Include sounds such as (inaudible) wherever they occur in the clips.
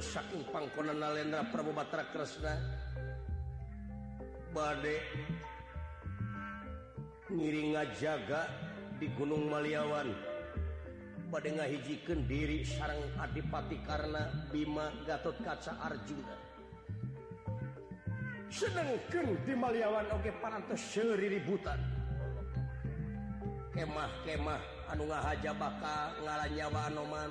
saking pangkonan Nandra Prabubatrak Krasna bad miringa jaga di Gunung Maliawan badde ngahijikan diri sarang Adipati karena Bima Gatot Kaca Arjuna sedangken di Maliawan Oke 400ribuan kemahkemah anunga hajabaka ngala nyawa noman.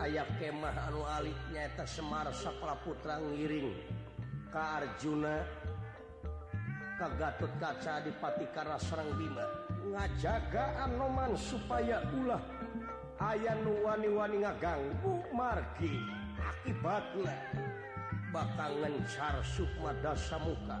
kemah anu alitnyata Semarsa pela putra ngiring kearjuna ka Gatu gaca dipatikara Serang Bima ngajagaan noman supaya ulah ayayan nuwan Wa ngaganggu marki akibatlah bakangancar supwa dasa muka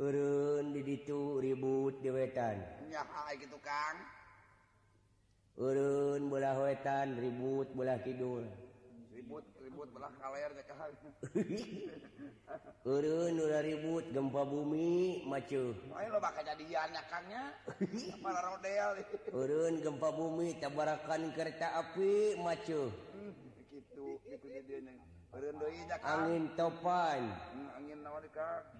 did itu ribut de wetan turunmulalah wetan ribut melah Kidul riburibut turun ribut (laughs) gempa bumi macu turun (laughs) gempa bumi tabarakan kereta api macu hmm, angin topan hmm, an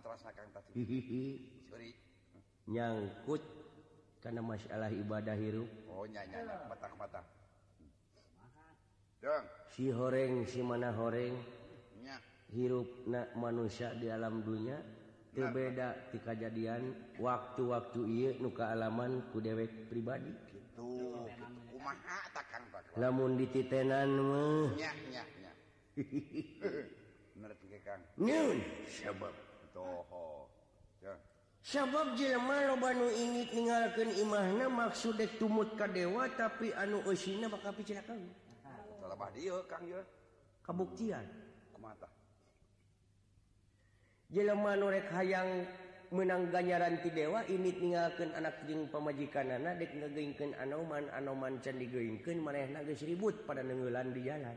rasakan nyangkut karena masalah ibadah hirupba oh, si horeng si mana goreng hirupnak manusia di dalam dunia ter bedatika kejadian waktu-waktu I nu kealaman ku dewek pribadi itu namun ditenanmu sebab sabab jelma robu ini tinggalkan imahna maksud tumut kedewa tapi anu Usina bakal picarakan kabuktian ke jelemanrekkhaang menangganyarantti Dewa ini tinggalkan anakjin pemajikan anakdekgingkan anuman anooman Can dikan man naga seribut pada denggelan dialan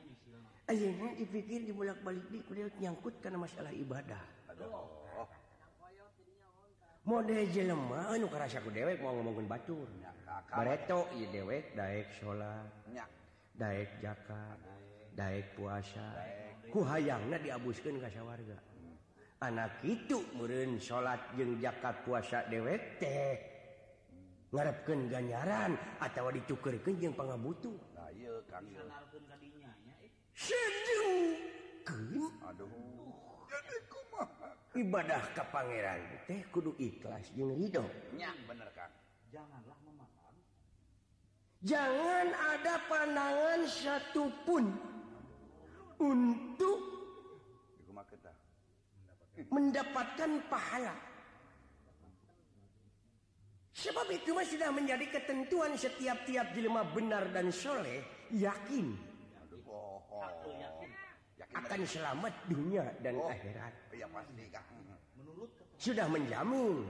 dipikir diak-balik nih nyangkut karena masalah ibadah mode jele rasa dewek mau ngomo batturto dewek salat Da jakat Da puasa kuang diabuskan kas warga hmm. anak itu murren salat jengjakat puasa dewek teh ngarapkan gajaran atau dicukur kejeng pang butuh ibadah ke Pangeran teh kudu ikhlas jeung ridho Ya, bener Kang janganlah memakan. jangan ada pandangan satupun untuk mendapatkan pahala sebab itu masih sudah menjadi ketentuan setiap-tiap jelema benar dan soleh yakin akan selamat dunia dan oh, akhirat hmm. sudah menjambung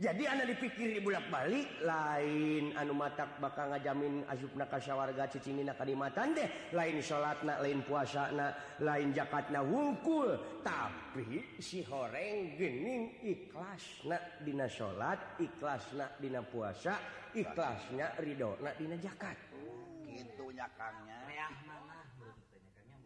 jadi and dipikiri bulak-balik lain Anumatak bakal ngajamin azub Nakasya warga cicingina Kalimtan deh lain salat na lain puasa nah lain Jakadna wungkul tapi si horeng Genning ikhlas Na Dina salat ikhlas Na Dina puasa ikhlasnya Ridho Na Dina jakat oh, itunyakannya ya mana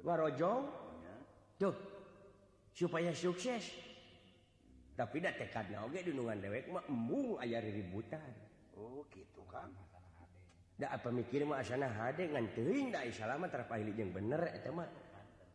jo tuh supaya sukses tapi tidak tekadgeungan dewe em ribuan oh, gitunda apa mikirmu asana H denganindak isyalamavaili yang bener teman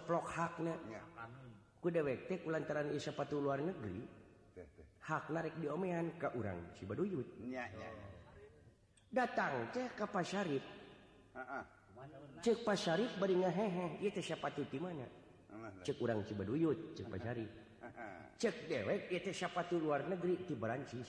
rokk hak ku lantaran luar negeri hak larik diomehan ke urang Ciba duyyut datang ce kap Syarif cek pas Sy hehe siapa cek urangut ce cek dewek siapatu luar negeri dianncis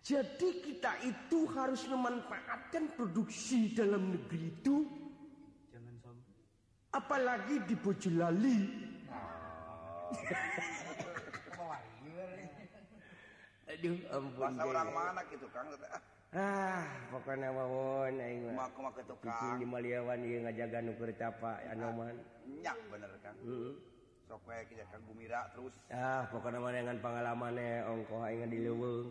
Jadi kita itu harus memanfaatkan produksi dalam negeri itu. Jangan sombong. Apalagi di Bojolali. Aduh, ampun. Masa orang mana gitu kang? Ah, pokoknya mau aing mah. Maku mah tukang. Di Maliawan ieu ngajaga nu kereta Pak Anoman. Nyak bener kan. Heeh. Sok we kita kan gumira terus. Ah, pokoknya mah dengan pengalamannya ongkoh aing di leuweung.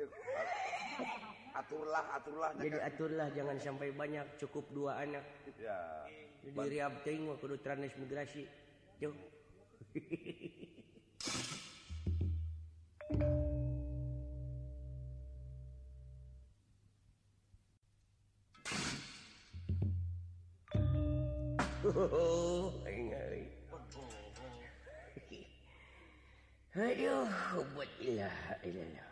Eh, aturlah aturlah jadi aturlah jangan sampai banyak cukup dua anak ya jadi riap ting kudu transmigrasi yo (laughs) Aduh, buat ilah, ilah.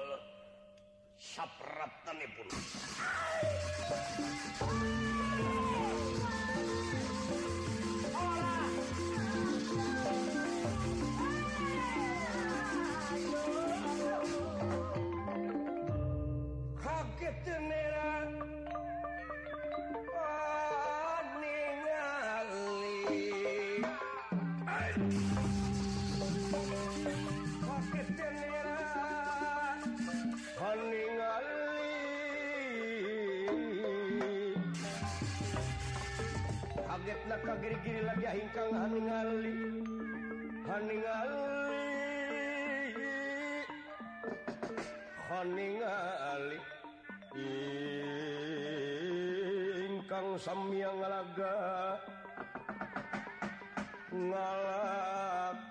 সাপরাত্তানে পল। Hingkang ingkang anu ngali Hingkang ngali Hani ngali Ingkang samyang ngalaga Ngalaga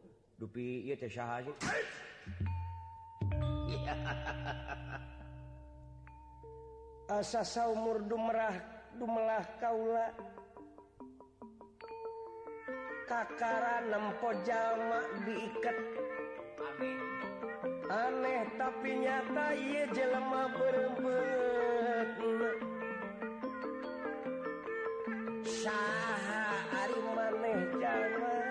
asasa (laughs) umur dumerah dumelah Kaula Kakara nempojamak diikat aneh tapi nyatale Sy hari maneh karena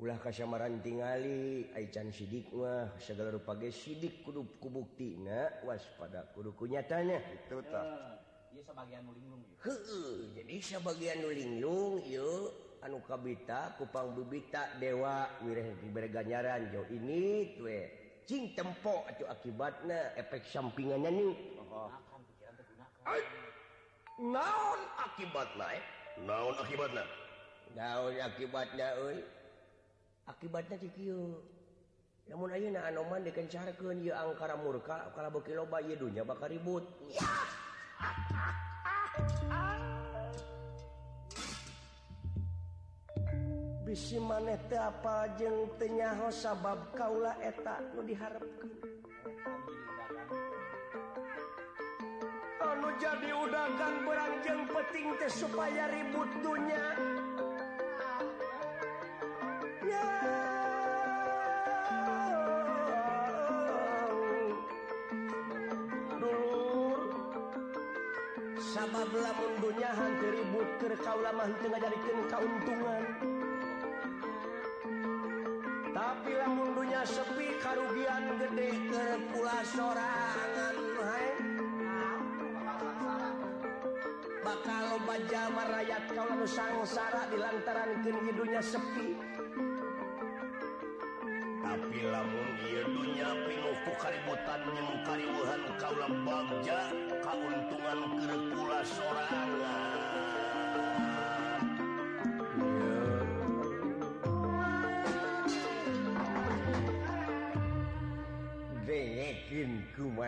punya kasamaran tinggali Acan sidik Wah segalarupage sidik kuruf kubukti waspada kudu kunyatanya itu eh, jadi seling an kabita kupang dubita Dewa mirih berganyaran jauh ini tue cinc temuh akibatnya efek sampingannya nih naon akibat na akibat daun akibatnya eh? kara murka kalaunya bakal ribut bisi manete apa jengntenyahobab Kalah etak mau diharapkan lalu jadi udahgang bejeng petingte supaya ributnya nya hanpirribu Kaulamahen menjadiin keuntungan tapilah mundnya sepi karrugian geih kepu seorang bakal bajamarayaat kalau nu sangs di lantaran timnya sepi tapilahnyaributan menyemkari wuhan kalama bangja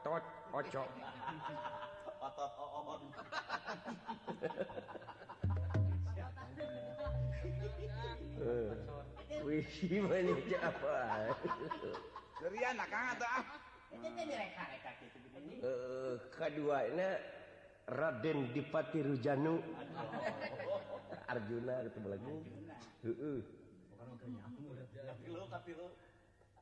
co kedua ini Raden dipati Rujano Arjuna itu eh, eh. tapi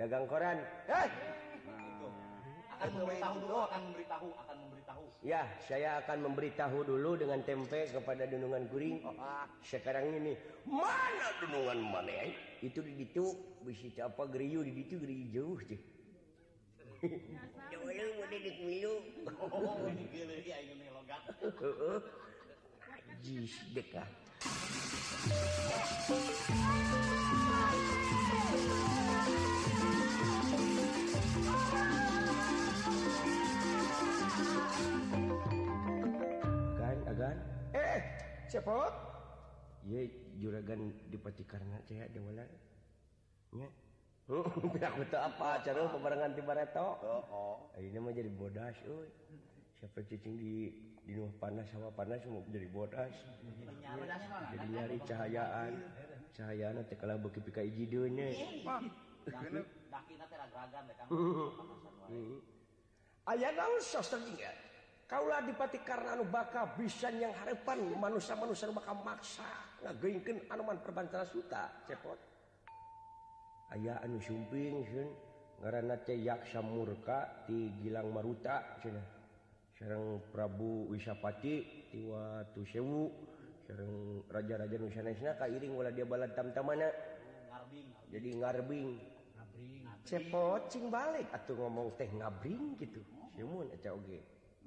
dagang koran eh! akan memberitahu dulu akan memberitahu akan memberitahu ya saya akan memberitahu dulu dengan tempe kepada dunungan kuring oh, ah. sekarang ini mana dunungan mana ya? itu di situ bisa apa geriu di situ geriu jauh sih jauh yang mau di milu oh, jis dekah ye juragan dipati karena cehat mana apa pemerangan Timto ini menjadi bodas Si cucing dilu panas sama panasuh jadi bodas jadi nyari cahayaan cahayaan Tekala bunya ayat dipati karena anu bakaan yang harepan manusia-usia bak maksaman perbantera suta cepot ayaah anuping murka Gilang Maruta Serang Prabu wisyapati Tiwatu semu raja-rajaaka iring dia bala mana jadi ngabing cepot sing balik atau ngomong teh ngabing gitu oke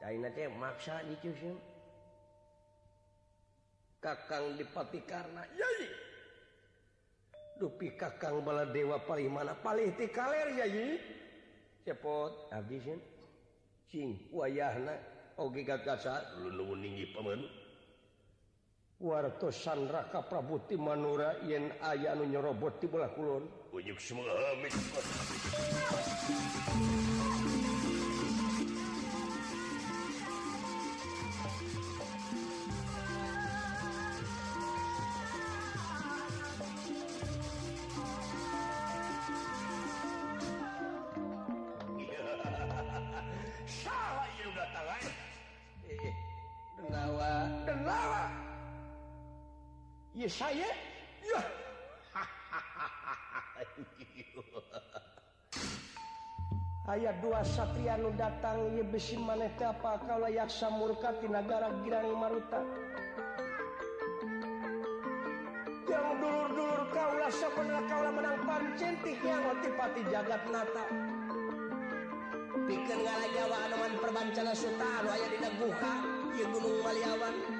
mak Hai Kakak dipati karena Hai dupi Kakak bala dewa paling mana Paliti kal ya cepot waktutu Sandra Ka Prabuti Manura y ayaahnyerobot dibola Kulon saya (laughs) ayat 2 Satriau datangsin man apa kalauyaksa murkati negara Gi Maruta menpatigat pikirgawaman perbancana setaruh tidakbuka Gunungliawan dan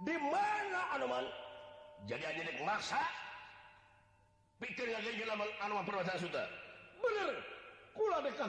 Di mana anomamal jadimaksa pikir yang per bener Kuikan?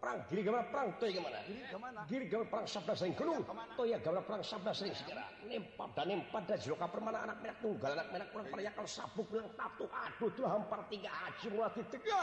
perang giri gambar perang toya gimana giri gamana giri gambar perang sabda sering keluh iya, toya gambar perang sabda sering sejarah nempat dan nempat dan jiloka permana anak menak tunggal anak menak kurang pernah kalau sabuk bilang tatu aduh tuh hampar tiga haji mulai titik iya.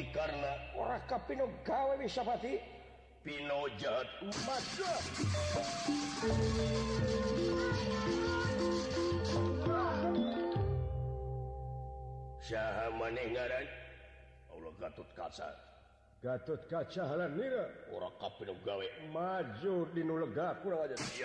karena o gawe disyapati pinno jahat Syaha man Allah Gatut kasar Gatut kaca gawe maju di ga ti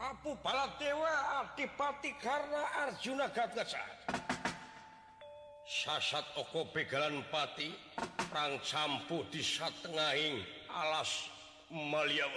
lapu balat Dewa artipati karena Arjunaca sasat o pegalanpati percampuh dia Tening alas Maliawan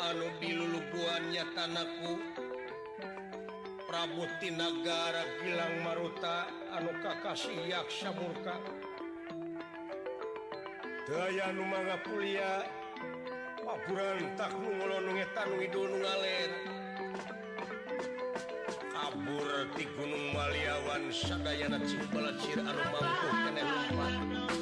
Anubuannya tanahku Prabu di negara hilang Marota Anu kakasiyaksa burka Daya Nu mangakuliah Ab takung tan Wiung Abur di Gunung Maliawan Sadayyana Cimbalacir Arro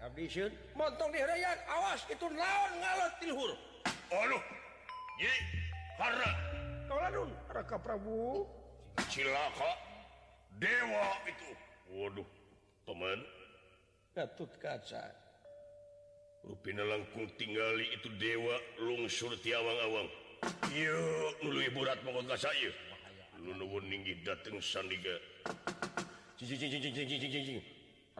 habisngraya awas itu oh, lawan Prabu dewa itu Waduh temanca rulangung tinggali itu dewa lungsurti awang-awang yukburat mautaur sand